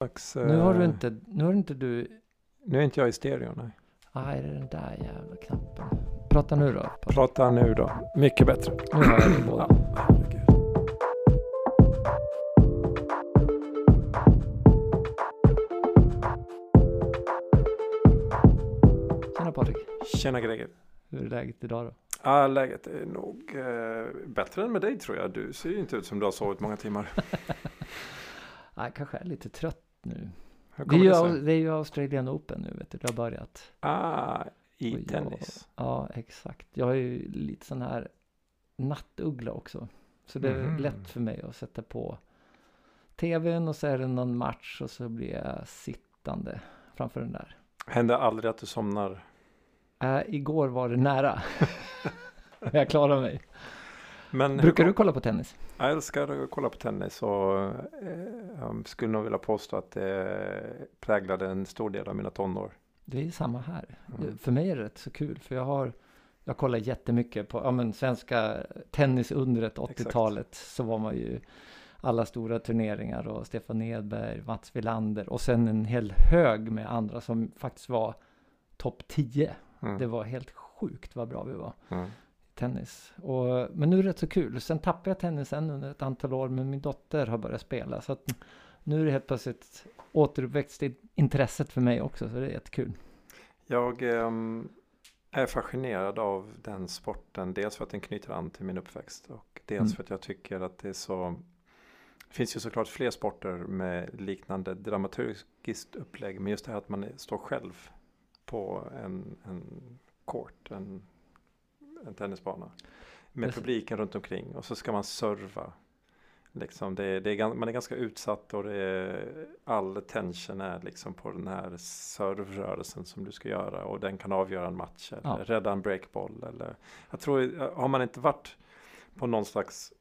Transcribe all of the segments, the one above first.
Slags, Nu har du eh, inte, nu har inte du, Nu är inte jag i stereo, nej. nej det är den där jävla knappen. Prata nu då. Prata nu då. Mycket bättre. Nu hör jag dig båda. Ja. Tjena Patrik, Tjena Greger. hur är läget idag då? Ja, läget är nog eh, bättre än med dig tror jag. Du ser ju inte ut som du har sovit många timmar. Nej, kanske är lite trött nu. Det är, ju, det är ju Australian Open nu vet du, det har börjat. Ah, i jag- tennis. Ja, exakt. Jag är ju lite sån här nattuggla också. Så det är Mhm. lätt för mig att sätta på tvn och så är det någon match och så blir jag sittande framför den där. Händer aldrig att du somnar? Äh, igår var det nära. jag klarar mig. Men Brukar du kolla på tennis? Jag älskar att kolla på tennis och eh, skulle nog vilja påstå att det präglade en stor del av mina tonår. Det är samma här. Mm. För mig är det rätt så kul för jag har jag kollar jättemycket på ja, men svenska tennisundret 80-talet så var man ju alla stora turneringar och Stefan Edberg, Mats Wilander och sen en hel hög med andra som faktiskt var topp 10. Mm. Det var helt sjukt vad bra vi var Mm. Tennis. Och, men nu är det rätt så kul. Sen tappade jag tennisen under ett antal år men min dotter har börjat spela så att nu är det helt plötsligt återuppväxt i intresset för mig också så det är jättekul. Jag ehm, är fascinerad av den sporten. Dels för att den knyter an till min uppväxt. Och dels Mm. för att jag tycker att det är så. Det finns ju såklart fler sporter med liknande dramaturgiskt upplägg. Men just det här att man står själv på en, en court. En, en tennisbana. Med Precis. publiken runt omkring. Och så ska man serva. Liksom det, är- det är, man är ganska utsatt och det är, all tension är liksom på den här servrörelsen som du ska göra och den kan avgöra en match eller Ja. rädda en breakboll. Eller, jag tror, har man inte varit på någon slags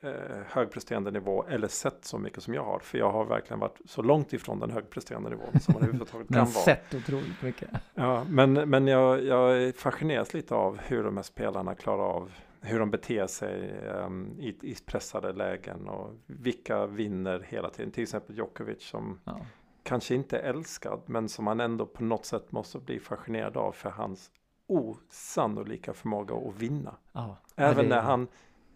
eh, högpresterande nivå eller sett så mycket som jag har, för jag har verkligen varit så långt ifrån den högpresterande nivån som man överhuvudtaget kan Men vara. sett otroligt mycket. Ja, men, men jag, jag fascineras lite av hur de här spelarna klarar av hur de beter sig ehm, i, i pressade lägen och vilka vinner hela tiden. Till exempel Djokovic som Ja. kanske inte är älskad men som man ändå på något sätt måste bli fascinerad av för hans osannolika förmåga att vinna. Ja. Även det- när han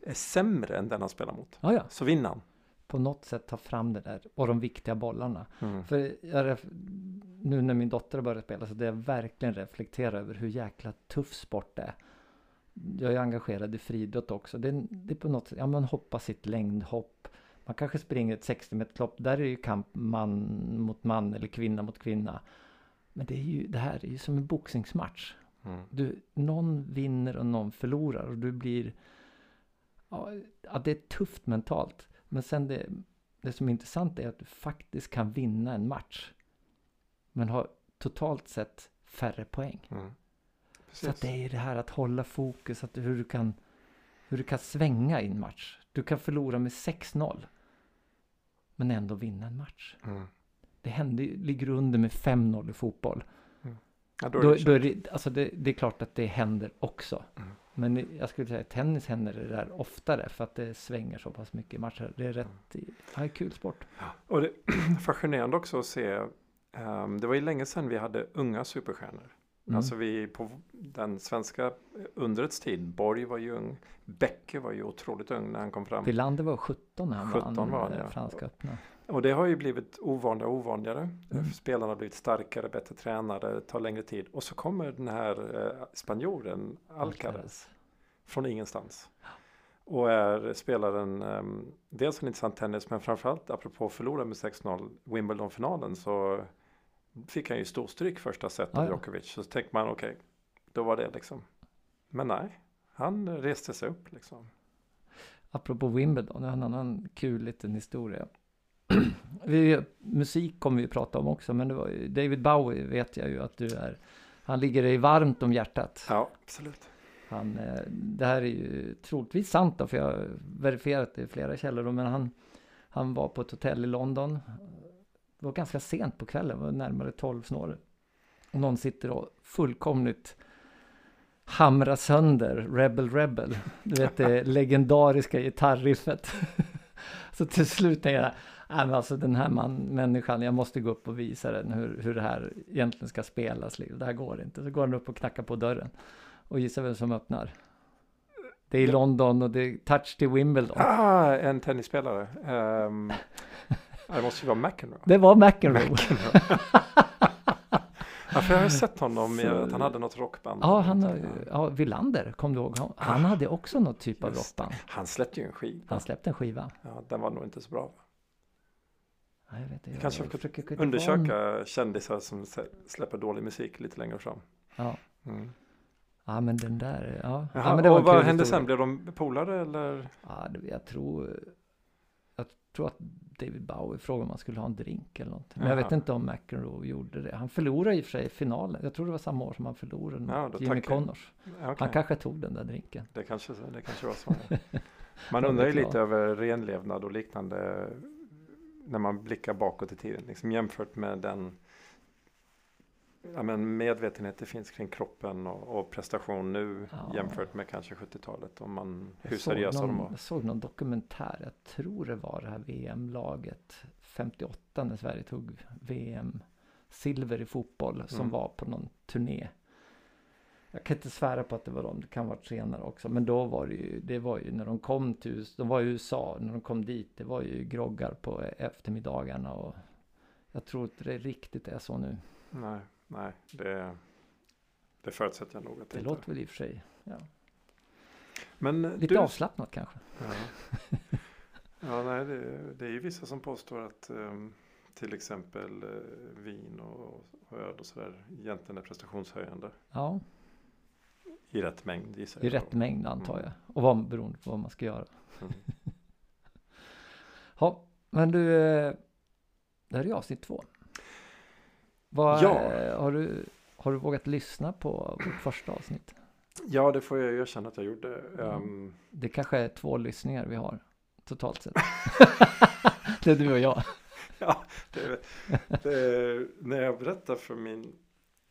är sämre än den han spelar mot Ja, ja. så vinner han. På något sätt ta fram det där och de viktiga bollarna. Mm. För jag, nu när min dotter har börjat spela så det jag verkligen reflektera över hur jäkla tuff sport det är. Jag är engagerad i friidrott också. Det är, det är på något sätt, ja man hoppar sitt längdhopp. Man kanske springer ett 60 meterslopp. Där är det ju kamp man mot man eller kvinna mot kvinna. Men det, är ju, det här är ju som en boxningsmatch. Mm. Du, någon vinner och någon förlorar och du blir... Ja, det är tufft mentalt. Men sen det, det som är intressant är att du faktiskt kan vinna en match. Men har totalt sett färre poäng. Mm. Så det är det här att hålla fokus, att hur du kan, hur du kan svänga i en match. Du kan förlora med 6-0. Men ändå vinna en match. Mm. Det händer, ligger under med 5-0 i fotboll. Ja, då är Då, det då är kört. det, alltså det, det är klart att det händer också. Mm. Men jag skulle säga tennis händer det där oftare för att det svänger så pass mycket i matcher. Det är rätt, ja, kul sport. Och det är fascinerande också att se. ehm, det var ju länge sedan vi hade unga superstjärnor. Mm. Alltså vi på den svenska undrets tid. Borg var ju ung. Bäcke var ju otroligt ung när han kom fram. Wilander var 17 när han 17 vann var han, eh, ja. Franska öppna. Och det har ju blivit ovanligare och ovanligare. Mm. Spelarna har blivit starkare, bättre tränade, tar längre tid. Och så kommer den här eh, spanjoren Alcaraz från ingenstans. Och är spelaren, um, dels en intressant tennis men framförallt apropå förlora med 6-0 Wimbledon-finalen så fick han ju storstryk första set av ja. Djokovic. Så tänkte man okej, då var det liksom. Men nej, han reste sig upp liksom. Apropå Wimbledon, jag har en annan kul liten historia. vi, musik kommer vi prata om också, men var David Bowie vet jag ju att du är. Han ligger dig varmt om hjärtat. Ja, absolut. Han, eh, det här är ju troligtvis sant då, för jag har verifierat det i flera källor. då, Men han, han var på ett hotell i London. Det var ganska sent på kvällen, var närmare 12 snåret. Och någon sitter och fullkomligt hamrar sönder Rebel Rebel. Du vet det legendariska gitarriffet. Så till slut tänker jag, Nej, men alltså den här man, människan, jag måste gå upp och visa den hur, hur det här egentligen ska spelas. Det här går inte. Så går han upp och knackar på dörren. Och gissa vem som öppnar. Det är. London och det är touch till Wimbledon. Ah, en tennisspelare. Um, det måste ju vara McEnroe. Det var McEnroe. Ja, för jag har sett honom Så- att han hade något rockband. Ja, han ja, Villander, kom du ihåg? Han, han hade också något typ av rockband. Han släppte ju en skiva. Han släppte en skiva. Ja, den var nog inte så bra. Ja, jag vet inte, Kanske försöker- Undersöka kändisar som släpper dålig musik lite längre fram. Ja. Mm. ja, men den där, ja. Jaha, ja men det var och vad hände sen? Blev de polare eller? Ja, det, jag tror, jag tror att David Bowie frågade om han skulle ha en drink eller något. Men jag vet Jaha. inte om McEnroe gjorde det. Han förlorade i och för sig finalen. Jag tror det var samma år som han förlorade Ja, mot Jimmy Connors. Ja, okej. Han kanske tog den där drinken. det, kanske, det kanske var så. Man undrar ju lite över renlevnad och liknande när man blickar bakåt i tiden. Liksom jämfört med den ja, men medvetenhet det finns kring kroppen och, och prestation nu Ja. jämfört med kanske 70-talet. Om man, hur seriösa de var. jag såg någon dokumentär, jag tror det var det här VM-laget 58 när Sverige tog VM silver i fotboll som Mm. var på någon turné. Jag kan inte svära på att det var dem, det kan ha varit senare också. Men då var det ju, det var ju när de kom till de var i USA, när de kom dit, det var ju groggar på eftermiddagarna och jag tror inte det riktigt är så nu. Nej, nej det, det förutsätter jag nog att det, Det inte låter väl i och för sig, ja. Men Lite du, avslappnat kanske. Ja, ja nej, det, det är ju vissa som påstår att ehm, till exempel eh, vin och, och öl och sådär egentligen är prestationshöjande. Ja, I rätt mängd gissar i jag. rätt mängd antar jag. Och vad, beroende på vad man ska göra. Mm. Ja, men du, eh, det här är avsnitt två. Vad, Ja. eh, har, du, har du vågat lyssna på vårt första avsnitt? Ja, det får jag erkänna att jag gjorde. Mm. Ehm, Det kanske är två lyssningar vi har totalt sett. det är du och jag. ja, det, det, när jag berättade för min,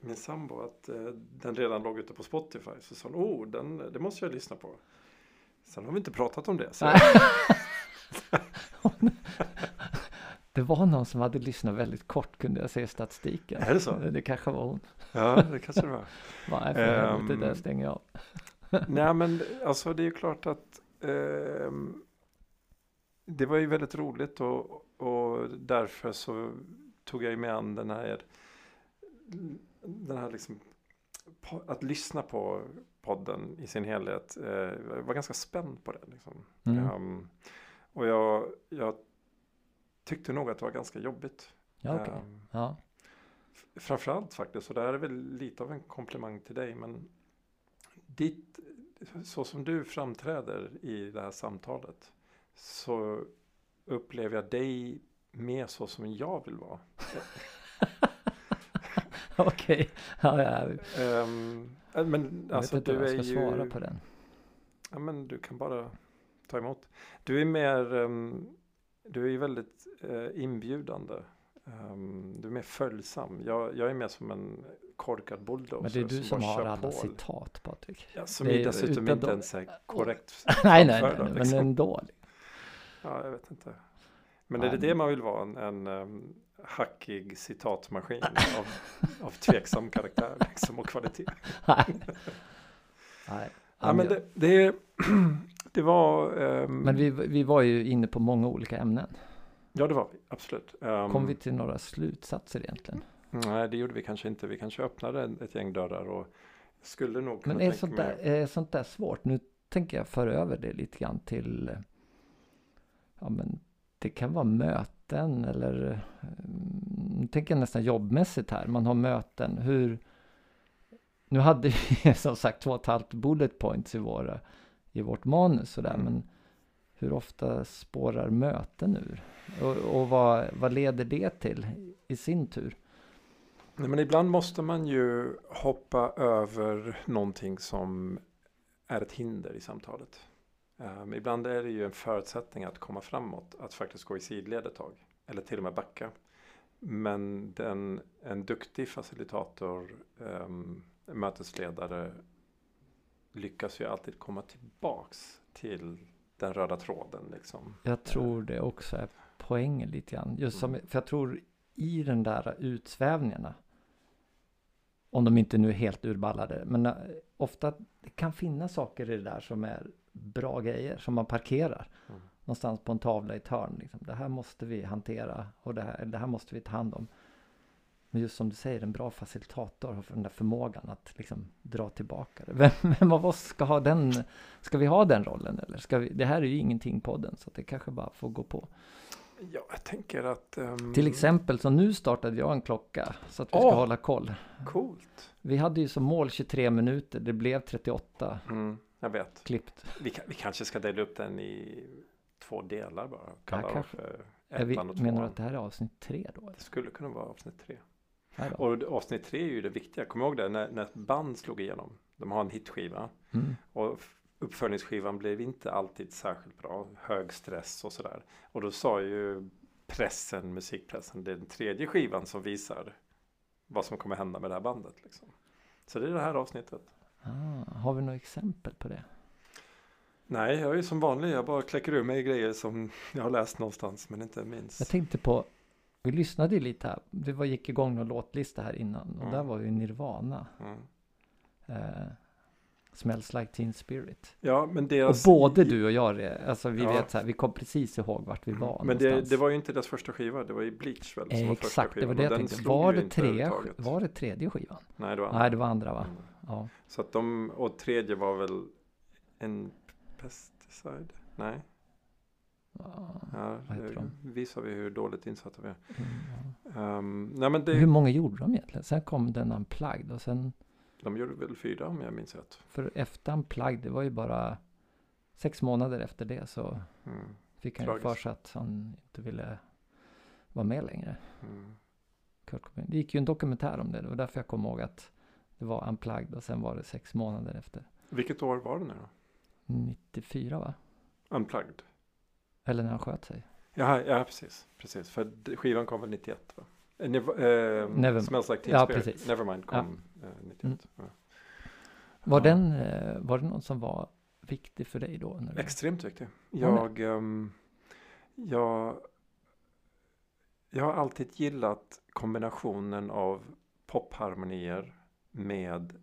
min sambo att eh, den redan låg ute på Spotify så sa hon, oh, den, det måste jag lyssna på. Sen har vi inte pratat om det. Det var någon som hade lyssnat väldigt kort kunde jag se i statistiken. Är det så? Det kanske var hon. ja, det kanske det var. Nej, för helvete, Ehm. det stänger jag av. Nej men alltså det är ju klart att ehm, det var ju väldigt roligt och, och därför så tog jag ju med an den här, den här liksom, att lyssna på podden i sin helhet. Eh, jag var ganska spänd på det. Liksom. Mm. Ehm, och jag, jag tyckte nog att det var ganska jobbigt. Ja, okej. Ehm, Ja. Framförallt faktiskt, och det här är väl lite av en komplimang till dig, men ditt, så som du framträder i det här samtalet så upplever jag dig mer så som jag vill vara. Okej. Ja, ja. Äh, men Jag alltså vet inte du vad är jag ska ju, svara på den. ja men du kan bara ta emot. Du är mer, ehm, du är ju väldigt eh, inbjudande. Ehm, du är mer följsam. Jag, jag är mer som en korkad bulldozer Men det är du som bara har alla på. citat Patrik. Ja, som Det är dessutom inte ens är korrekt. nej, nej, nej, nej, men liksom. ändå. Ja, jag vet inte. Men är det det man vill vara? En, en um, hackig citatmaskin av, av tveksam karaktär liksom, och kvalitet? Nej. Nej. Ja, men det, det, det var... ehm, men vi, vi var ju inne på många olika ämnen. Ja, det var vi. Absolut. Um, Kom vi till några slutsatser egentligen? Nej, det gjorde vi kanske inte. Vi kanske öppnade ett gäng dörrar och skulle nog kunna Men är tänka sånt, mig... där, är sånt där svårt? Nu tänker jag föra över det lite grann till Ja men det kan vara möten eller eh, Nu tänker jag nästan jobbmässigt här. Man har möten. Hur Nu hade vi som sagt två och ett halvt bullet points i, våra, i vårt manus sådär. Mm. Men hur ofta spårar möten ur? Och, och vad, vad leder det till i sin tur? Nej, men ibland måste man ju hoppa över någonting som är ett hinder i samtalet. Um, ibland är det ju en förutsättning att komma framåt, att faktiskt gå i sidled ett tag. Eller till och med backa. Men den, en duktig facilitator, um, mötesledare, lyckas ju alltid komma tillbaks till den röda tråden. Liksom. Jag tror det också är poängen lite grann. Just som, Mm. för jag tror i den där utsvävningarna, om de inte nu är helt urballade, men eh, ofta det kan finnas saker i det där som är bra grejer som man parkerar Mm. någonstans på en tavla i ett hörn. Liksom. Det här måste vi hantera och det här, det här måste vi ta hand om. Men just som du säger, en bra facilitator har den där förmågan att liksom dra tillbaka det. Vem, vem av oss ska ha den? Ska vi ha den rollen eller? Ska vi, det här är ju ingenting podden så det kanske bara får gå på. Ja, jag tänker att... ehm, Till exempel så nu startade jag en klocka så att vi ska Åh! hålla koll. Coolt. Vi hade ju som mål 23 minuter, det blev 38 Mm, jag vet. klippt. Vi, vi kanske ska dela upp den i två delar bara. Kalla kanske. för Är vi, och menar du att det här är avsnitt 3 då? eller? Det skulle kunna vara avsnitt tre. Och avsnitt tre är ju det viktiga. Du ihåg det? När, när ett band slog igenom. De har en hitskiva. Mm. Och uppföljningsskivan blev inte alltid särskilt bra. Hög stress och sådär. Och då sa ju pressen, musikpressen, det är den tredje skivan som visar vad som kommer hända med det här bandet. Liksom. Så det är det här avsnittet. Ah, har vi några exempel på det? Nej, jag är ju som vanlig. Jag bara kläcker ur mig grejer som jag har läst någonstans men inte minns. Jag tänkte på, vi lyssnade ju lite här, det var, gick igång någon låtlista här innan och Mm. där var ju Nirvana. Mm. Eh, Smells like teen spirit. Ja, men Och deras... både du och jag, alltså vi Ja. vet så här, vi kom precis ihåg vart vi var Mm. Men det, det var ju inte deras första skiva, det var ju Bleach väl? Som var första Exakt, det skivan. var det och jag tänkte. Var det, tre, var det tredje skivan? Nej, det var Nej, det var andra va? Mm. Ja. Så att de, och tredje var väl en pesticide? Nej, Ja, ja, Vad heter de? visar vi hur dåligt insatta vi är. mm, Um, nej men det, Hur många gjorde de egentligen? Sen kom den Unplugged och sen de gjorde väl fyra om jag minns rätt. för efter Unplugged, det var ju bara sex månader efter det så Mm, fick han ju för sig att han inte ville vara med längre. mm. Kurt Cobain. Det gick ju en dokumentär om det. Det var därför jag kom ihåg att det var Unplugged och sen var det sex månader efter. Vilket år var det nu då? 94 va? Unplugged? Eller när han sköt sig. Ja, ja precis, precis. För skivan kom väl 91 va? Eh, Never, eh, Never- Smells like teen Ja, spirit. precis. Nevermind kom eh, 91. Mm. Ja. Var, Ja. den, eh, var det någon som var viktig för dig då? När du... Extremt viktig. Ja, Jag, ehm, jag, jag har alltid gillat kombinationen av popharmonier med,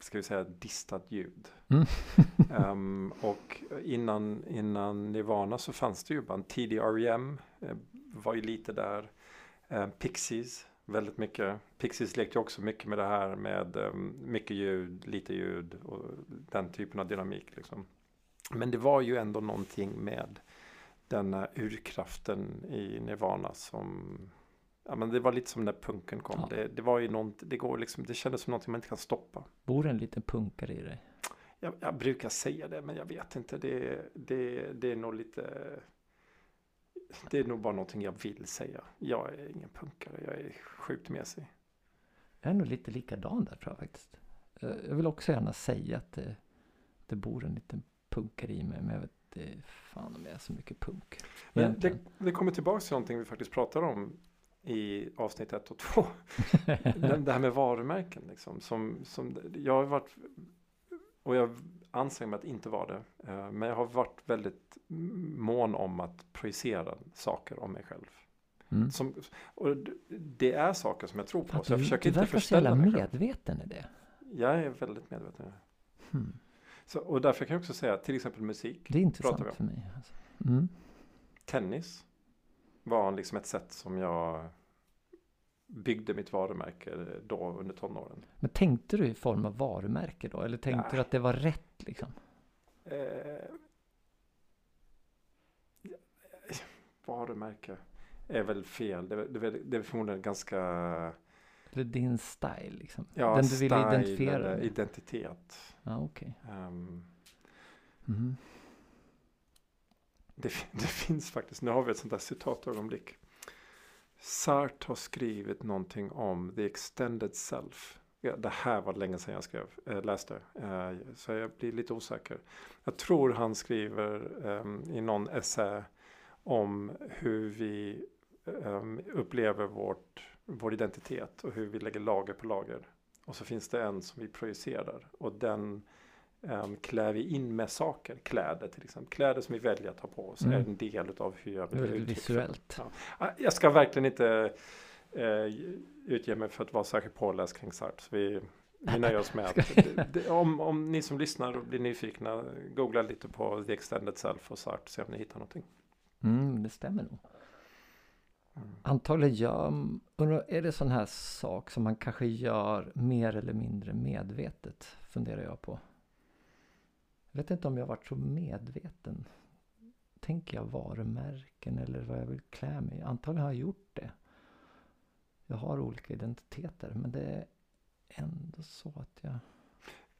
ska vi säga, distat ljud. Mm. Ehm, och innan, innan Nirvana så fanns det ju band. tidig R.E.M. eh, var ju lite där. Eh, Pixies, väldigt mycket. Pixies lekte också mycket med det här med ehm, mycket ljud, lite ljud och den typen av dynamik. Liksom. Men det var ju ändå någonting med denna urkraften i Nirvana som Ja, men det var lite som när punken kom. Ja. Det, det var ju något, det går liksom, det kändes som någonting man inte kan stoppa. Bor en liten punkare i dig? Jag, jag brukar säga det, men jag vet inte. Det, det, det är nog lite... Det är nog bara någonting jag vill säga. Jag är ingen punkare, jag är sjukt mesig. Jag är nog lite likadan där tror jag faktiskt. Eh, Jag vill också gärna säga att det, det bor en liten punkare i mig. Men jag vet inte fan om jag är så mycket punk. Men det, det kommer tillbaka till någonting vi faktiskt pratade om i avsnitt 1 och 2. det, här med varumärken liksom. Som, som, jag har varit, och jag anser mig att inte vara det. eh, Men jag har varit väldigt mån om att projicera saker om mig själv. Mm. Som, och det är saker som jag tror på. Fan, så jag du, försöker du inte verkar så jävla förställa mig själv. medveten i det. Jag är väldigt medveten. Hmm. Så, och därför kan jag också säga till exempel musik. Det är intressant för mig. Alltså. Mm. Tennis var liksom ett sätt som jag byggde mitt varumärke då under tonåren. Men tänkte du i form av varumärke då? Eller tänkte Nej. du att det var rätt liksom? Eh, varumärke är väl fel. Det, är- det, är det är förmodligen ganska Eller din style liksom? ja, Den du style identifiera identitet. Ja, okej. Ehm, Mhm. Det, det finns faktiskt, nu har vi ett sånt där citatögonblick. Sartre har skrivit någonting om the extended self. Ja, det här var länge sedan jag skrev, äh, läste. äh, så jag blir lite osäker. Jag tror han skriver ehm, i någon essä om hur vi eh, upplever vårt, vår identitet och hur vi lägger lager på lager. Och så finns det en som vi projicerar och den um, klär vi in med saker, kläder till exempel. Kläder som vi väljer att ha på oss Mm. är en del av hur jag vill uttrycka visuellt. Ja. Ah, Jag ska verkligen inte eh, utge mig för att vara särskilt påläst kring Sartre. Vi, vi nöjer oss med att det, om, om ni som lyssnar och blir nyfikna, googla lite på The Extended Self och Sartre, se om ni hittar någonting. Mm, det stämmer nog. Mm. Antagligen gör, är det sån här sak som man kanske gör mer eller mindre medvetet? Funderar jag på. Jag vet inte om jag varit så medveten. Tänker jag varumärken eller vad jag vill klä mig? Antagligen har jag gjort det. Jag har olika identiteter men det är ändå så att jag...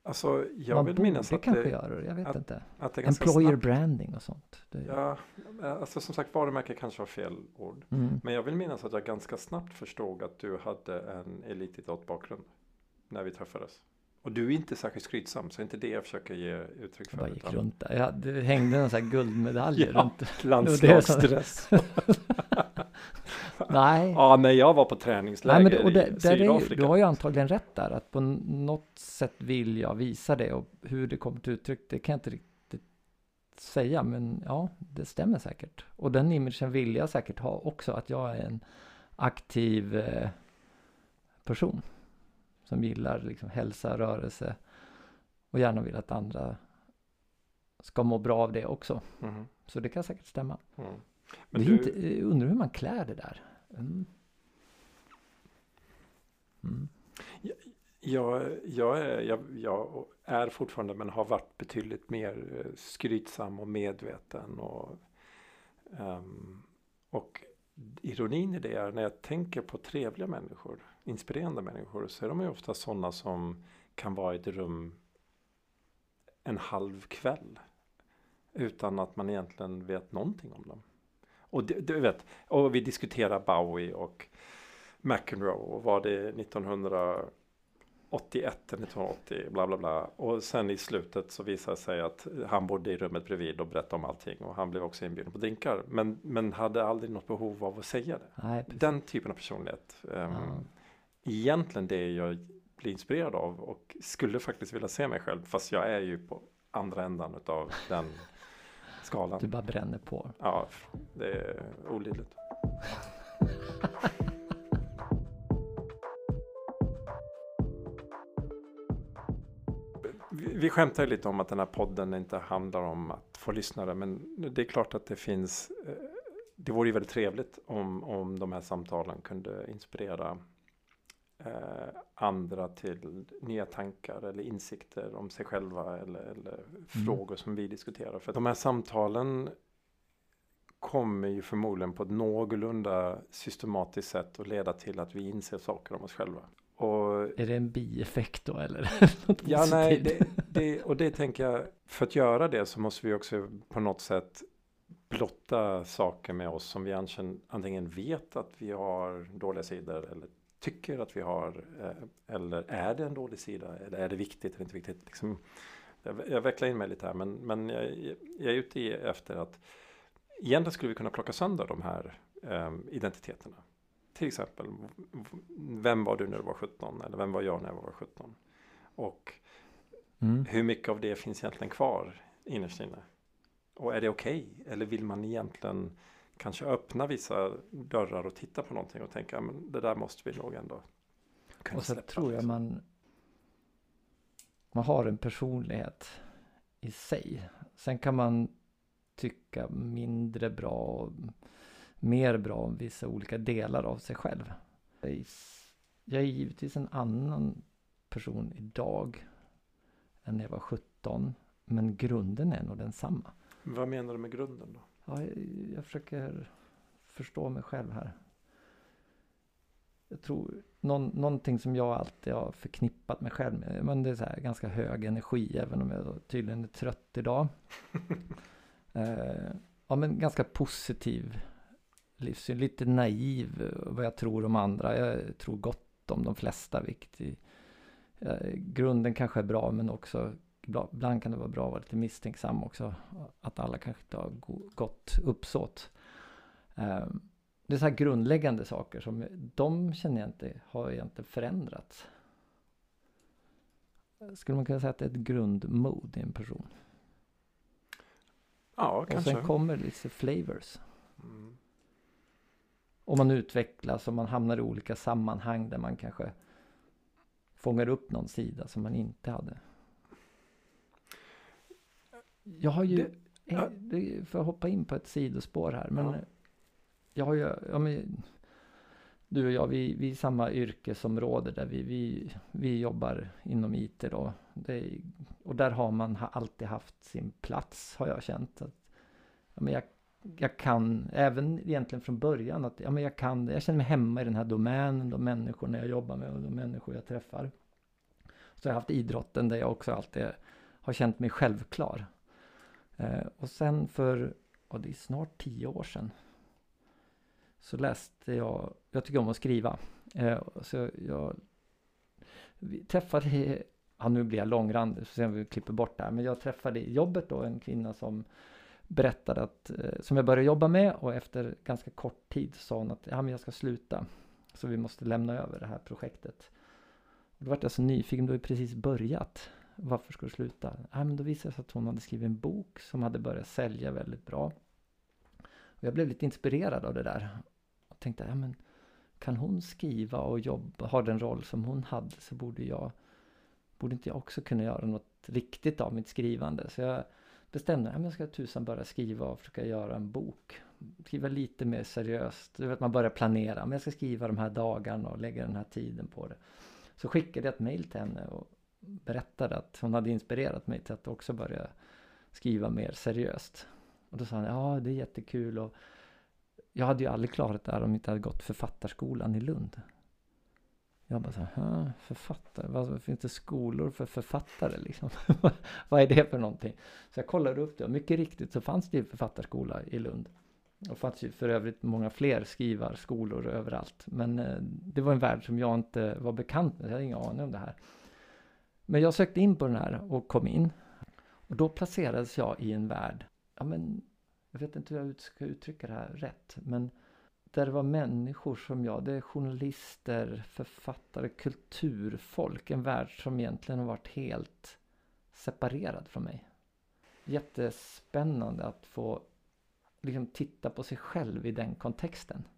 Alltså, jag man vill minnas att kanske det, göra det, jag vet att- inte. att Employer snabbt. branding och sånt. Ja, alltså som sagt varumärke kanske var fel ord. mm. Men jag vill minnas att jag ganska snabbt förstod att du hade en elitidrottbakgrund när vi träffades. Och du är inte särskilt skrytsam, så det är inte det jag försöker ge uttryck Jag för. bara gick utan runt där. Jag, det hängde en sån här guldmedalj Ja. runt. Landslagsdress. Nej. ja, när jag var på träningsläger Nej, men det, det, i där är Sydafrika. du har ju antagligen rätt där. Att på något sätt vill jag visa det. Och hur det kommer till uttryck, det kan jag inte riktigt säga. Men ja, det stämmer säkert. Och den imagen vill jag säkert ha också. Att jag är en aktiv eh, person. Som gillar liksom hälsa, rörelse. Och gärna vill att andra ska må bra av det också. Mhm, Så det kan säkert stämma. mm. Men är du, inte, jag undrar hur man klär det där. Mm. Mm. jag, jag, är, jag, jag är fortfarande, men har varit betydligt mer eh, skrytsam och medveten. Och, ehm, och ironin i det är när jag tänker på trevliga människor, inspirerande människor, så är de ju ofta sådana som kan vara i ett rum en halv kväll. Utan att man egentligen vet någonting om dem. Och du, du vet, och vi diskuterar Bowie och McEnroe och var det 1981 eller 1980 bla bla bla. Och sen i slutet så visade det sig att han bodde i rummet bredvid och berättade om allting och han blev också inbjuden på drinkar. Men, men hade aldrig något behov av att säga det. Nej. Den typen av personlighet. Um, Ja. Egentligen det jag blir inspirerad av och skulle faktiskt vilja se mig själv. Fast jag är ju på andra ändan av den skalan. Du bara bränner på. Ja, det är olidligt. Vi, skämtar ju lite om att den här podden inte handlar om att få lyssnare. Men det är klart att det finns. eh, Det vore ju väldigt trevligt om, om de här samtalen kunde inspirera andra till nya tankar eller insikter om sig själva eller, eller frågor som vi diskuterar. För de här samtalen kommer ju förmodligen på ett någorlunda systematiskt sätt att leda till att vi inser saker om oss själva. Och Är det en bieffekt då eller? Ja, nej, det, det, och det tänker jag, för att göra det så måste vi också på något sätt blotta saker med oss som vi antingen, antingen vet att vi har dåliga sidor eller tycker att vi har. eh, Eller är det en dålig sida? Eller är det viktigt eller inte viktigt? Liksom, jag, jag vecklar in mig lite här men, men jag, jag är ute efter att egentligen skulle vi kunna plocka sönder de här eh, identiteterna. Till exempel, vem var du när du var 17? Eller vem var jag när jag var 17? Och Mm. hur mycket av det finns egentligen kvar innerst inne? Och är det okej? Eller vill man egentligen kanske öppna vissa dörrar och titta på någonting och tänka men det där måste vi nog ändå kunna Och så släppa. tror jag liksom." man man har en personlighet i sig. Sen kan man tycka mindre bra och mer bra om vissa olika delar av sig själv. Jag är- givetvis en annan person idag än när jag var 17. Men grunden är nog densamma. Vad menar du med grunden då? Ja, jag, försöker förstå mig själv här. Jag tror någon, någonting som jag alltid har förknippat mig själv med. Men det är så här ganska hög energi även om jag tydligen är trött idag. eh, ja men ganska positiv livssyn. Lite naiv vad jag tror om andra. Jag tror gott om de flesta. Vilket i, eh, grunden kanske är bra men också ibland kan det vara bra att vara lite misstänksam också. Att alla kanske inte har go- gott uppsåt. Ehm, det är så här grundläggande saker som de känner jag inte har egentligen förändrats. skulle man kunna säga att det är ett grundmode i en person. Ja, och kanske. sen kommer lite flavors. Mm. Och man utvecklas och man hamnar i olika sammanhang där man kanske fångar upp någon sida som man inte hade. Jag har ju, Det- ja. det, för att hoppa in på ett sidospår här, men Ja. jag har ju, ja, men, du och jag, vi, vi är samma yrkesområde där vi, vi, vi jobbar inom IT då. Är- och där har man alltid haft sin plats har jag känt. Att, ja, men jag, jag kan, även egentligen från början, att ja, men jag kan, jag känner mig hemma i den här domänen, de människorna jag jobbar med och de människor jag träffar. Så jag har haft idrotten där jag också alltid har känt mig självklar. Eh, och sen för, ja, det är snart tio år sedan, så läste jag, jag tycker om att skriva. Eh, så jag vi träffade, ja nu blir jag långrandig, så ser vi klipper bort det här, men jag träffade i jobbet då en kvinna som berättade att, eh, som jag började jobba med och efter ganska kort tid sa hon att ja, men jag ska sluta. Så vi måste lämna över det här projektet. Och då vart jag så nyfiken, du har ju precis börjat. Varför ska du sluta? Ja, men då visade det sig att hon hade skrivit en bok som hade börjat sälja väldigt bra. Och jag blev lite inspirerad av det där. Och tänkte, ja men kan hon skriva och jobba, ha den roll som hon hade så borde jag, borde inte jag också kunna göra något riktigt av mitt skrivande. Så jag bestämde mig, ja, jag ska tusan börja skriva och försöka göra en bok. Skriva lite mer seriöst. Du vet, man börjar planera, men jag ska skriva de här dagarna och lägga den här tiden på det. Så skickade jag ett mail till henne och berättade att hon hade inspirerat mig till att också börja skriva mer seriöst. Och då sa han, ja det är jättekul och jag hade ju aldrig klarat det här om jag inte hade gått författarskolan i Lund. Jag bara så här, författare, vad finns det skolor för författare liksom? vad är det för någonting? Så jag kollade upp det och mycket riktigt så fanns det ju författarskola i Lund. Och fanns ju för övrigt många fler skrivarskolor överallt. Men eh, det var en värld som jag inte var bekant med, jag hade ingen aning om det här. Men jag sökte in på den här och kom in. Och då placerades jag i en värld, ja men, jag vet inte hur jag ska uttrycka det här rätt, men där det var människor som jag, det är journalister, författare, kulturfolk, en värld som egentligen har varit helt separerad från mig. Jättespännande att få liksom titta på sig själv i den kontexten.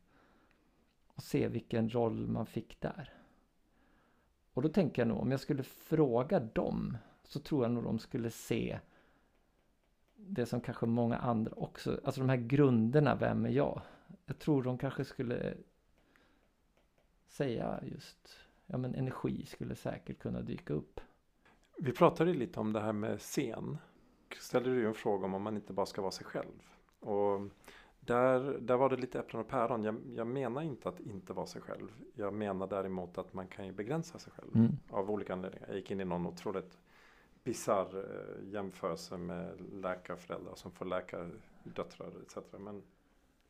Och se vilken roll man fick där. Och då tänker jag nog, om jag skulle fråga dem så tror jag nog de skulle se det som kanske många andra också, alltså de här grunderna, vem är jag? Jag tror de kanske skulle säga just, ja men energi skulle säkert kunna dyka upp. Vi pratade ju lite om det här med scen. Ställde du ju en fråga om om man inte bara ska vara sig själv. Och där, där var det lite äpplen och päron. Jag, jag menar inte att inte vara sig själv. Jag menar däremot att man kan ju begränsa sig själv. Mm. Av olika anledningar. Jag gick in i någon otroligt bisarr eh, jämförelse med läkarföräldrar som får läkardöttrar etc. Men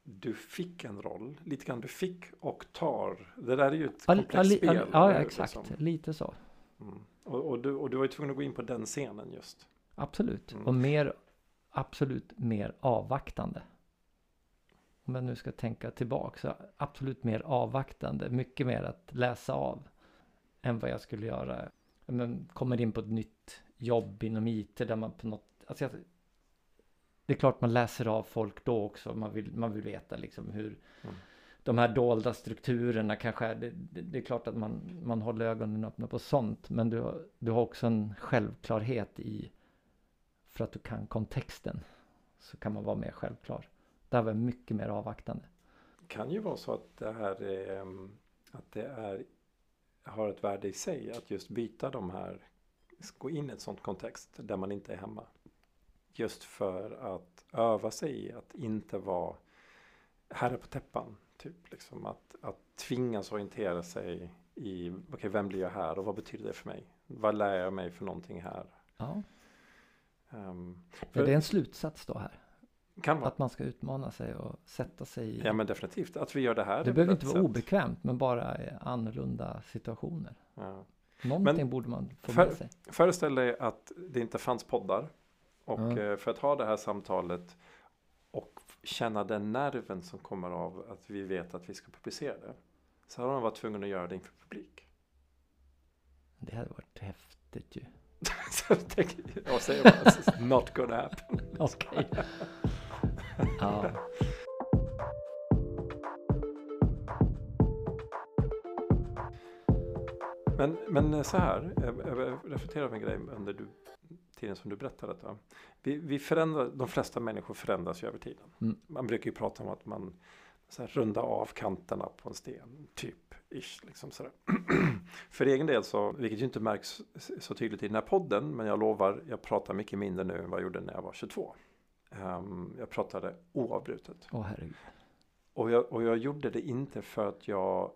du fick en roll, lite grann. Du fick och tar. Det där är ju ett Ja, komplext li- spel. ja, eh, exakt. liksom. Lite så. Mm. Och, och, du, och du var ju tvungen att gå in på den scenen just. Absolut. Mm. Och mer, absolut mer avvaktande. Om jag nu ska tänka tillbaka så absolut mer avvaktande. Mycket mer att läsa av. Än vad jag skulle göra. Men kommer in på ett nytt jobb inom IT där man på något... Alltså jag, det är klart man läser av folk då också. Man vill, man vill veta liksom hur Mm. de här dolda strukturerna kanske är. Det, det, det är klart att man, man håller ögonen öppna på sånt. Men du, du har också en självklarhet i för att du kan kontexten så kan man vara mer självklar. Där var jag mycket mer avvaktande. kan ju vara så att det här är, mm, att det är, har ett värde i sig att just byta de här, gå in i ett sånt kontext där man inte är hemma. Just för att öva sig i att inte vara herre på täppan. Typ liksom att, att tvingas orientera sig i, okej vem blir jag här och vad betyder det för mig? Vad lär jag mig för någonting här? Ja. Ehm, Är det en slutsats då här? Kan vara, Att man ska utmana sig och sätta sig i... ja men definitivt, att vi gör det här. är det behöver inte vara sätt. obekvämt men bara annorlunda situationer. Ja. Någonting borde man få för- med sig. Föreställ dig att det inte fanns poddar. Och eh, för att ha det här samtalet och känna den nerven som kommer av att vi vet att vi ska publicera det. Så har man varit tvungen att göra det inför publik. Det hade varit häftigt ju. så jag tänker, jag säger bara, not gonna happen. Okej. Ja. Men, men så här, jag, reflekterar över en grej under du, tiden som du berättade detta. Vi, vi förändrar, de flesta människor förändras ju över tiden. Mm. Man brukar ju prata om att man så här, rundar av kanterna på en sten, typ. Ish, liksom sådär. För egen del så, vilket ju inte märks så tydligt i den här podden, men jag lovar, jag pratar mycket mindre nu än vad jag gjorde när jag var 22. Um, jag pratade oavbrutet. Åh herregud. Och jag, och jag gjorde det inte för att jag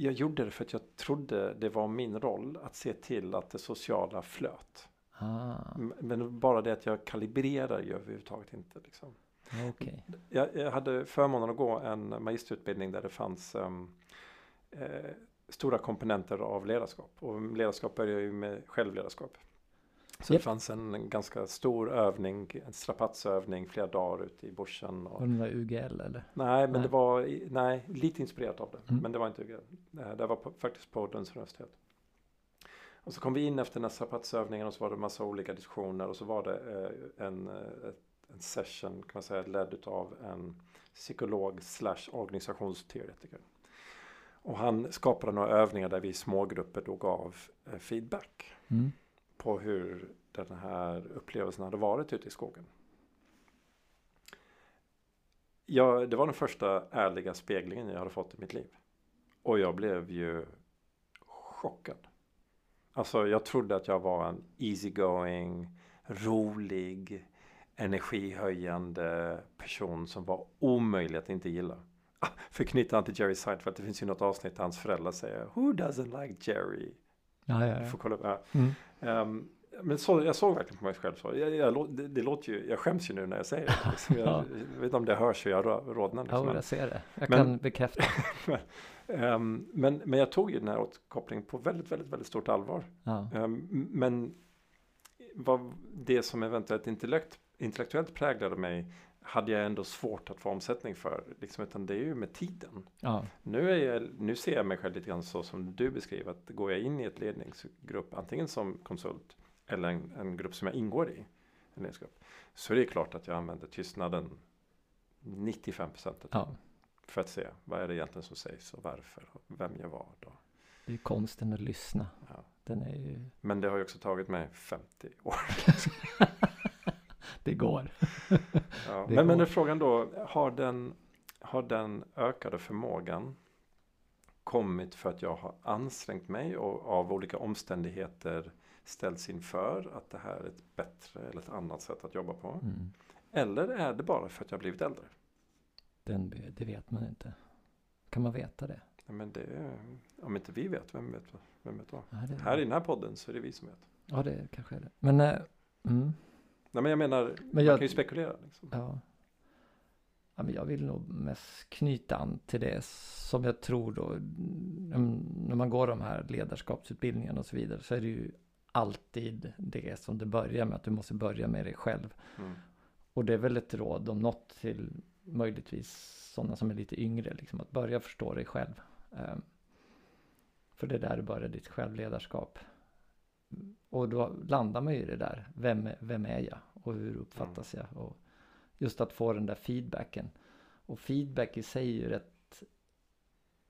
jag gjorde det för att jag trodde det var min roll att se till att det sociala flöt. Ah, Men bara det att jag kalibrerar ju överhuvudtaget inte. Liksom. okej. Jag, jag hade förmånen att gå en magisterutbildning där det fanns ehm, eh, stora komponenter av ledarskap. Och ledarskap börjar ju med självledarskap. Så Japp. det fanns en ganska stor övning, en strapatsövning flera dagar ute i bushen. Och, Var det några UGL eller? Nej, men Nej. det var nej, lite inspirerat av det. Mm. Men det var inte UGL. Det var på, faktiskt på Lunds universitet. Och så kom vi in efter den här strapatsövningen och så var det massa olika diskussioner och så var det eh, en, eh, en session kan man säga ledd av en psykolog slash organisationsteoretiker. Och han skapade några övningar där vi i smågrupper då gav eh, feedback Mm på hur den här upplevelsen hade varit ute i skogen. Ja, det var den första ärliga speglingen jag hade fått i mitt liv. Och jag blev ju chockad. Alltså jag trodde att jag var en easygoing, rolig, energihöjande person som var omöjlig att inte gilla. Ah, för till Jerry Seinfeld, det finns ju något avsnitt där hans föräldrar säger Who doesn't like Jerry? Ja, ja, ja. får kolla upp. Ja. Mm. Ehm, men så, jag såg verkligen på mig själv så. Jag, jag, det, det låter ju, jag skäms ju nu när jag säger det. Liksom. Jag, Ja. jag vet inte om det hörs hur jag rodnar. Liksom. Ja, jag ser det. Jag Men- kan bekräfta. Ehm, men, men jag tog ju den här återkopplingen på väldigt, väldigt, väldigt stort allvar. Ja. Ehm, men vad det som eventuellt intellekt, intellektuellt präglade mig hade jag ändå svårt att få omsättning för. Liksom, utan det är ju med tiden. ja. Nu, är jag, nu ser jag mig själv lite grann så som du beskriver. Att går jag in i ett ledningsgrupp, antingen som konsult eller en, en grupp som jag ingår i, en ledningsgrupp, så är det klart att jag använder tystnaden 95 procent ja. för att se vad är det egentligen som sägs och varför och vem jag var då. Det är konsten att lyssna. Ja. Den är ju... Men det har ju också tagit mig 50 år. Det går. Ja. Det Men, men går. är frågan då, har den, har den ökade förmågan kommit för att jag har ansträngt mig och av olika omständigheter ställts inför att det här är ett bättre eller ett annat sätt att jobba på? Mm. Eller är det bara för att jag har blivit äldre? Den, det vet man inte. Kan man veta det? Ja, Men det, om inte vi vet, vem vet, vem vet då? Ja, det, Här i den här podden så är det vi som vet. ja, det kanske är det. Men, eh, mm, Nej, men jag menar, men man jag, kan ju spekulera. Liksom. ja. ja, men jag vill nog mest knyta an till det som jag tror då. mm, När man går de här ledarskapsutbildningarna och så vidare så är det ju alltid det som det börjar med. Att du måste börja med dig själv. Mm. Och det är väl ett råd om något till möjligtvis sådana som är lite yngre. Liksom, att börja förstå dig själv. Ehm, för det är där du börjar ditt självledarskap. Och då landar man ju i det där. Vem, vem är jag? Och hur uppfattas jag? Och just att få den där feedbacken. Och feedback i sig är ju rätt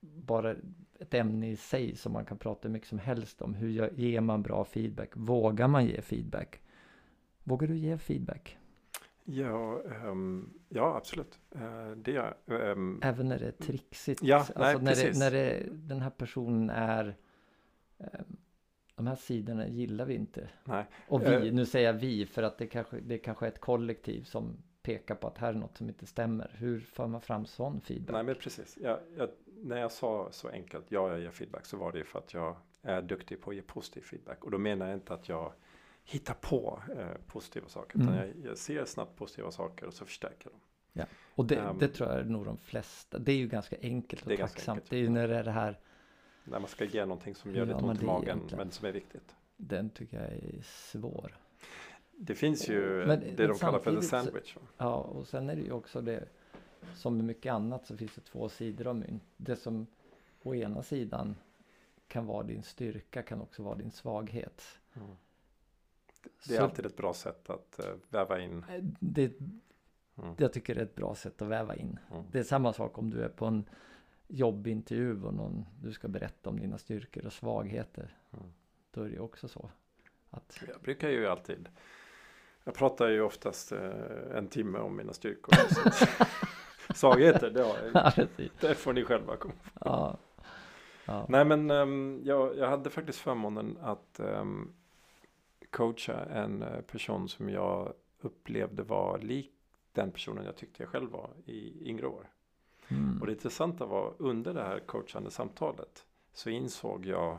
bara ett ämne i sig som man kan prata hur mycket som helst om. Hur ger man bra feedback? Vågar man ge feedback? Vågar du ge feedback? Ja, ehm, ja, absolut. Eh, det gör jag. Ehm, Även när det är trixigt. Ja, alltså nej, när, det, precis. när det, den här personen är eh, de här sidorna gillar vi inte. nej. Och vi, Eh. nu säger jag vi för att det kanske, det kanske är ett kollektiv som pekar på att här är något som inte stämmer. Hur för man fram sån feedback? nej, men precis. Jag, jag, när jag sa så enkelt, ja, jag ger feedback, så var det ju för att jag är duktig på att ge positiv feedback. Och då menar jag inte att jag hittar på eh, positiva saker, utan Mm. jag, jag ser snabbt positiva saker och så förstärker dem. Och det, Ehm. det tror jag är nog de flesta. Det är ju ganska enkelt och Det är ganska tacksamt. enkelt. Det är ju när det är det här, När man ska ge någonting som gör Ja, lite ont i magen, men som är viktigt. den tycker jag är svår. Det finns ju Men- det men de kallar för the så- sandwich. va? Ja, och sen är det ju också det, som med mycket annat så finns det två sidor av mynt. Det som å ena sidan kan vara din styrka kan också vara din svaghet. Mm. Det är Så- alltid ett bra sätt att uh, väva in. Eh, Det, Mm. jag tycker det är ett bra sätt att väva in. Mm. Det är samma sak om du är på en jobbintervju och någon, du ska berätta om dina styrkor och svagheter. Mm. Då är det också så. Att, Jag brukar ju alltid Jag pratar ju oftast eh, en timme om mina styrkor. Svagheter, det, har jag, Ja, det får ni själva komma ja. Ja. Nej men ehm, jag, jag hade faktiskt förmånen att ehm, coacha en eh, person som jag upplevde var lik den personen jag tyckte jag själv var i yngre år. Mm. Och det intressanta var under det här coachande samtalet så insåg jag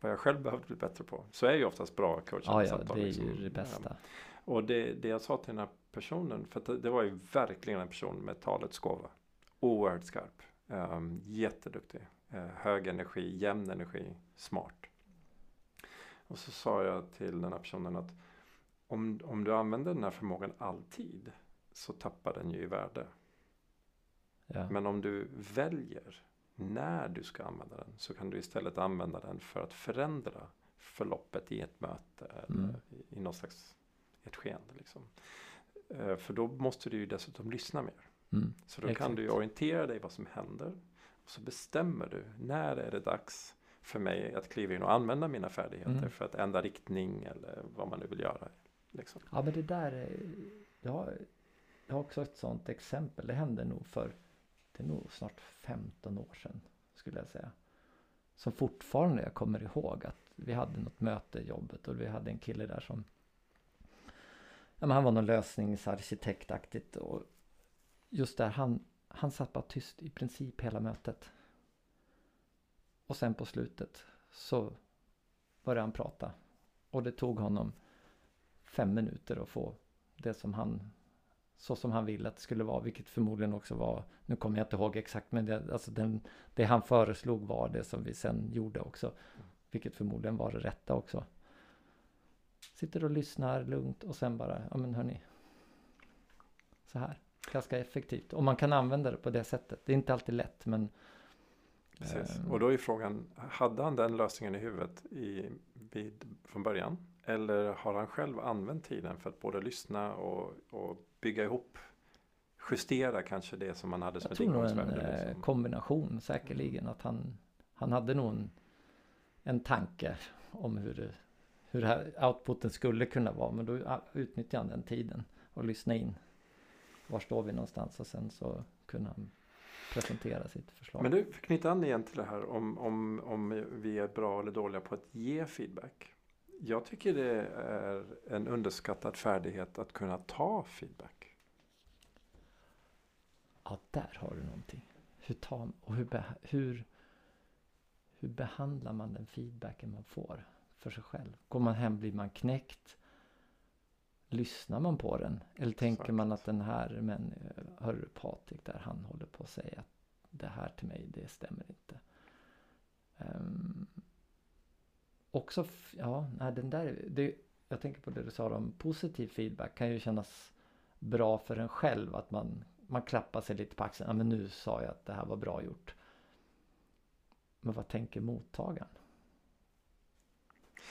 vad jag själv behövde bli bättre på. Så är ju oftast bra coachande ja, ja, samtal. det är liksom. ju det bästa. Och det, det jag sa till den här personen, för det var ju verkligen en person med talets gåva. Oerhört skarp, um, jätteduktig, uh, hög energi, jämn energi, smart. Och så sa jag till den här personen att om, om du använder den här förmågan alltid så tappar den ju i värde. Ja. Men om du väljer när du ska använda den så kan du istället använda den för att förändra förloppet i ett möte eller Mm. i, någon slags ett skeende. Liksom. Eh, För då måste du ju dessutom lyssna mer. Mm. Så då kan Exakt. du ju orientera dig vad som händer. Och så bestämmer du när är det dags för mig att kliva in och använda mina färdigheter Mm. för att ändra riktning eller vad man nu vill göra. Liksom. Ja men det där är, jag har, jag har också ett sånt exempel. Det hände nog för, det är nog snart 15 år sedan skulle jag säga. Som fortfarande jag kommer ihåg att vi hade något möte i jobbet och vi hade en kille där som ja, men han var någon lösningsarkitektaktigt och just där han, han satt bara tyst i princip hela mötet. Och sen på slutet så började han prata. Och det tog honom fem minuter att få det som han så som han ville att det skulle vara, vilket förmodligen också var, nu kommer jag inte ihåg exakt, men det, alltså den, det han föreslog var det som vi sen gjorde också, vilket förmodligen var det rätta också. Sitter och lyssnar lugnt och sen bara, ja men hörni, så här, ganska effektivt. Och man kan använda det på det sättet, det är inte alltid lätt, men Precis. Ehm. Och då är frågan, hade han den lösningen i huvudet i, vid, från början? Eller har han själv använt tiden för att både lyssna och, och bygga ihop, justera kanske det som man hade som jag ett tror nog en eh, Liksom. kombination säkerligen, att han, han hade nog en, en tanke om hur hur här outputen skulle kunna vara, men då utnyttjade han den tiden och lyssna in. Var står vi någonstans och sen så kunde han presentera sitt förslag. Men du, knyta an igen till det här om, om, om vi är bra eller dåliga på att ge feedback. Jag tycker det är en underskattad färdighet att kunna ta feedback. Ja, där har du någonting. Hur, tar, och hur, hur, hur behandlar man den feedbacken man får för sig själv? Går man hem, blir man knäckt? Lyssnar man på den? Eller tänker Exakt. man att den här, men hör du Patrik där, han håller på att säga att det här till mig, det stämmer inte. Ehm, också, ja, nej, den där, det, jag tänker på det du sa om positiv feedback kan ju kännas bra för en själv att man, man klappar sig lite på axeln. Ja men nu sa jag att det här var bra gjort. Men vad tänker mottagaren?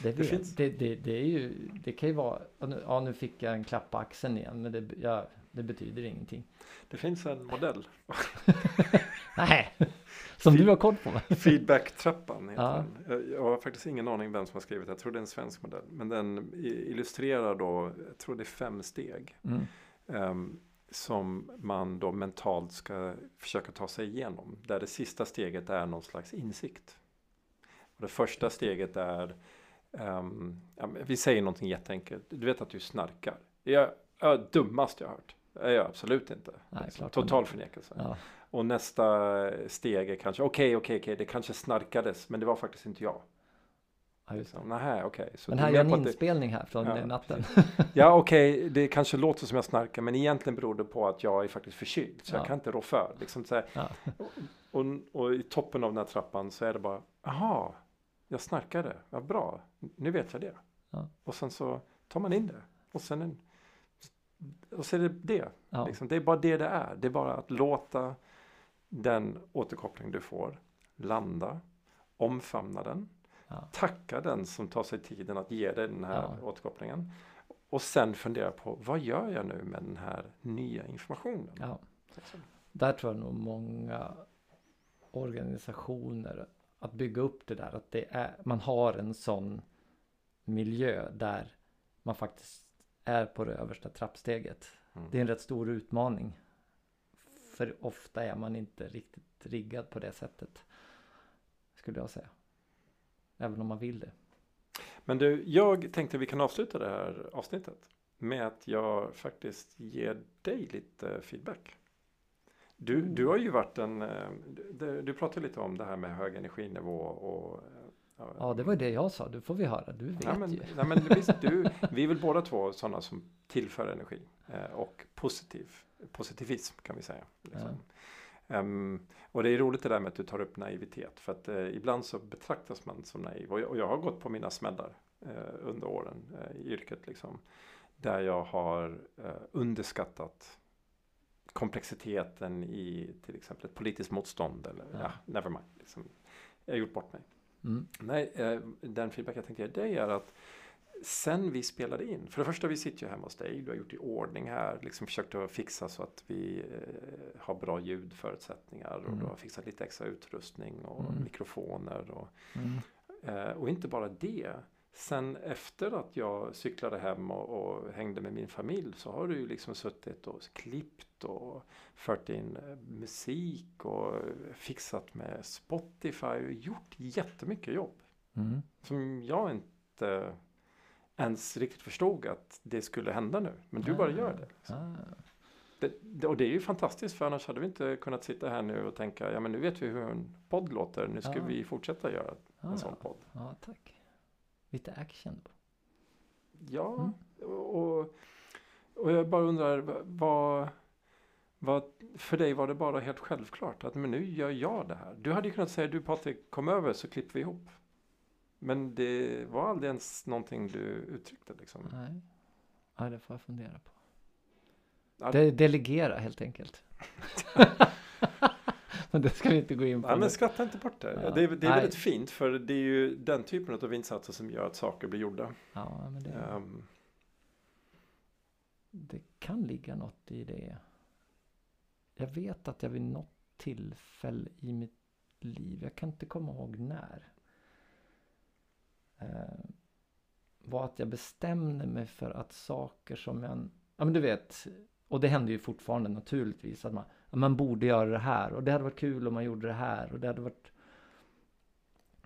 Det, vet, finns- det, det, det är ju, det kan ju vara, ja nu fick jag en klapp på axeln igen men det, ja, det betyder ingenting. Det finns en modell, Nej, som du har koll på feedback-trappan heter Ja. den. Jag- Jag har faktiskt ingen aning vem som har skrivit det. Jag tror det är en svensk modell. Men den illustrerar då, jag tror det är fem steg. Mm. ehm, som man då mentalt ska försöka ta sig igenom. Där det sista steget är någon slags insikt. Och det första steget är, ehm, ja, vi säger någonting jätteenkelt. Du vet att du snarkar. Det är ja, dummaste jag har hört. Det är jag absolut inte. Nej, man Total förnekelse. Ja, Och nästa steg är kanske, okej, okej, okej, det kanske snarkades, men det var faktiskt inte jag. ja. Liksom, Nähä. Så Men här är en att det- inspelning här från Ja, natten. Ja, okej, det kanske låter som jag snarkar, men egentligen beror det på att jag är faktiskt förkyld, så Ja. jag kan inte rå för. Liksom så. Ja. Och, och i toppen av den här trappan så är det bara, aha, jag snarkade, vad bra, nu vet jag det. Och sen så tar man in det. Och sen en, och så är det det. Liksom, det är bara det det är. Det är bara att låta den återkoppling du får landa, omfamna den, Ja. Tacka den som tar sig tiden att ge dig den här Ja. återkopplingen. Och sen fundera på vad gör jag nu med den här nya informationen? Ja. Där tror jag nog många organisationer att bygga upp det där att det är, man har en sån miljö där man faktiskt är på det översta trappsteget. Mm. Det är en rätt stor utmaning. För ofta är man inte riktigt riggad på det sättet. Skulle jag säga. Även om man vill det. Men du, jag tänkte vi kan avsluta det här avsnittet med att jag faktiskt ger dig lite feedback. Du, du har ju varit en, eh, du, du pratade lite om det här med hög energinivå och Ja, det var det jag sa. Du får vi höra. Du vet Nej men, ju. nej, men visst, du, vi är väl båda två sådana som tillför energi eh, och positiv, positivism kan vi säga. Liksom. Ehm, och det är roligt det där med att du tar upp naivitet för att eh, ibland så betraktas man som naiv och jag, och jag har gått på mina smällar eh, under åren eh, i yrket liksom. Där jag har underskattat komplexiteten i till exempel ett politiskt motstånd eller ja, Ja. never mind. Liksom. Jag har gjort bort mig. Mm. Nej, den feedback jag tänkte ge dig är att sen vi spelade in, för det första vi sitter ju hemma hos dig, du har gjort i ordning här, liksom försökt att fixa så att vi eh, har bra ljudförutsättningar och Mm. du har fixat lite extra utrustning och Mm. mikrofoner och, Mm. eh, och inte bara det. Sen efter att jag cyklade hem och, och hängde med min familj så har du ju liksom suttit och klippt och fört in eh, musik och fixat med Spotify och gjort jättemycket jobb Mm. som jag inte ens riktigt förstod att det skulle hända nu. Men du bara gör det. liksom. Det. Och det är ju fantastiskt för annars hade vi inte kunnat sitta här nu och tänka ja men nu vet vi hur en podd låter. Nu ska Ja. vi fortsätta göra en Ah. sån podd. Ja, tack. Lite action. Ja, Mm. och, och jag bara undrar va- vad, vad för dig var det bara helt självklart att men nu gör jag det här. Du hade ju kunnat säga du Patrik kom över så klipper vi ihop. Men det var aldrig ens någonting du uttryckte liksom. Nej. Ja, det får jag fundera på. Ja, De delegera helt enkelt. men det ska vi inte gå in på. Ja, nu. men skratta inte bort det. Ja. Det är, det är Nej. väldigt fint för det är ju den typen av insatser som gör att saker blir gjorda. Ja, men det, Ehm, det kan ligga något i det. Jag vet att jag vid något tillfälle i mitt liv, jag kan inte komma ihåg när, Eh, var att jag bestämde mig för att saker som jag, ja men du vet, och det händer ju fortfarande naturligtvis att man, att man borde göra det här och det hade varit kul om man gjorde det här och det hade varit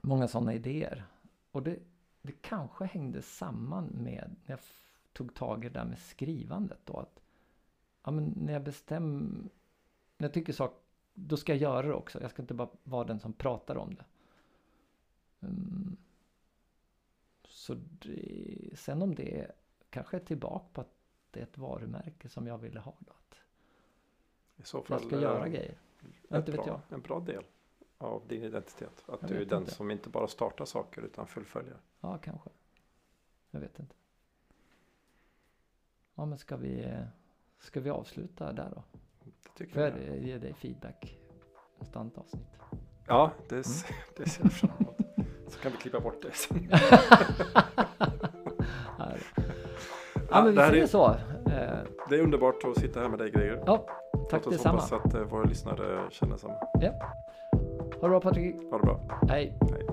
många sådana idéer. Och det, det kanske hängde samman med när jag tog tag i det där med skrivandet då att ja men när jag bestämmer, när jag tycker saker, då ska jag göra det också. Jag ska inte bara vara den som pratar om det. Mm. Så det, sen om det kanske är tillbaka på att det är ett varumärke som jag ville ha då. Att I så fall jag ska eh, göra grejer. ett Inte vet bra, jag. en bra del av din identitet. Att Jag du är den inte. som inte bara startar saker utan fullföljer. Ja, kanske. Jag vet inte. Ja, men ska vi, eh, ska vi avsluta där då? Det tycker Får jag. ge dig feedback? Ett annat avsnitt. Ja, det, Mm. det ser jag fram emot. Så kan vi klippa bort det sen. Ja, ja, men vi säger är, så. Eh, det är underbart att sitta här med dig Greger. Ja, Låt tack oss detsamma. hoppas att eh, våra lyssnare känner samma. Ha det bra Patrik. Ha det bra. Hej. Hej.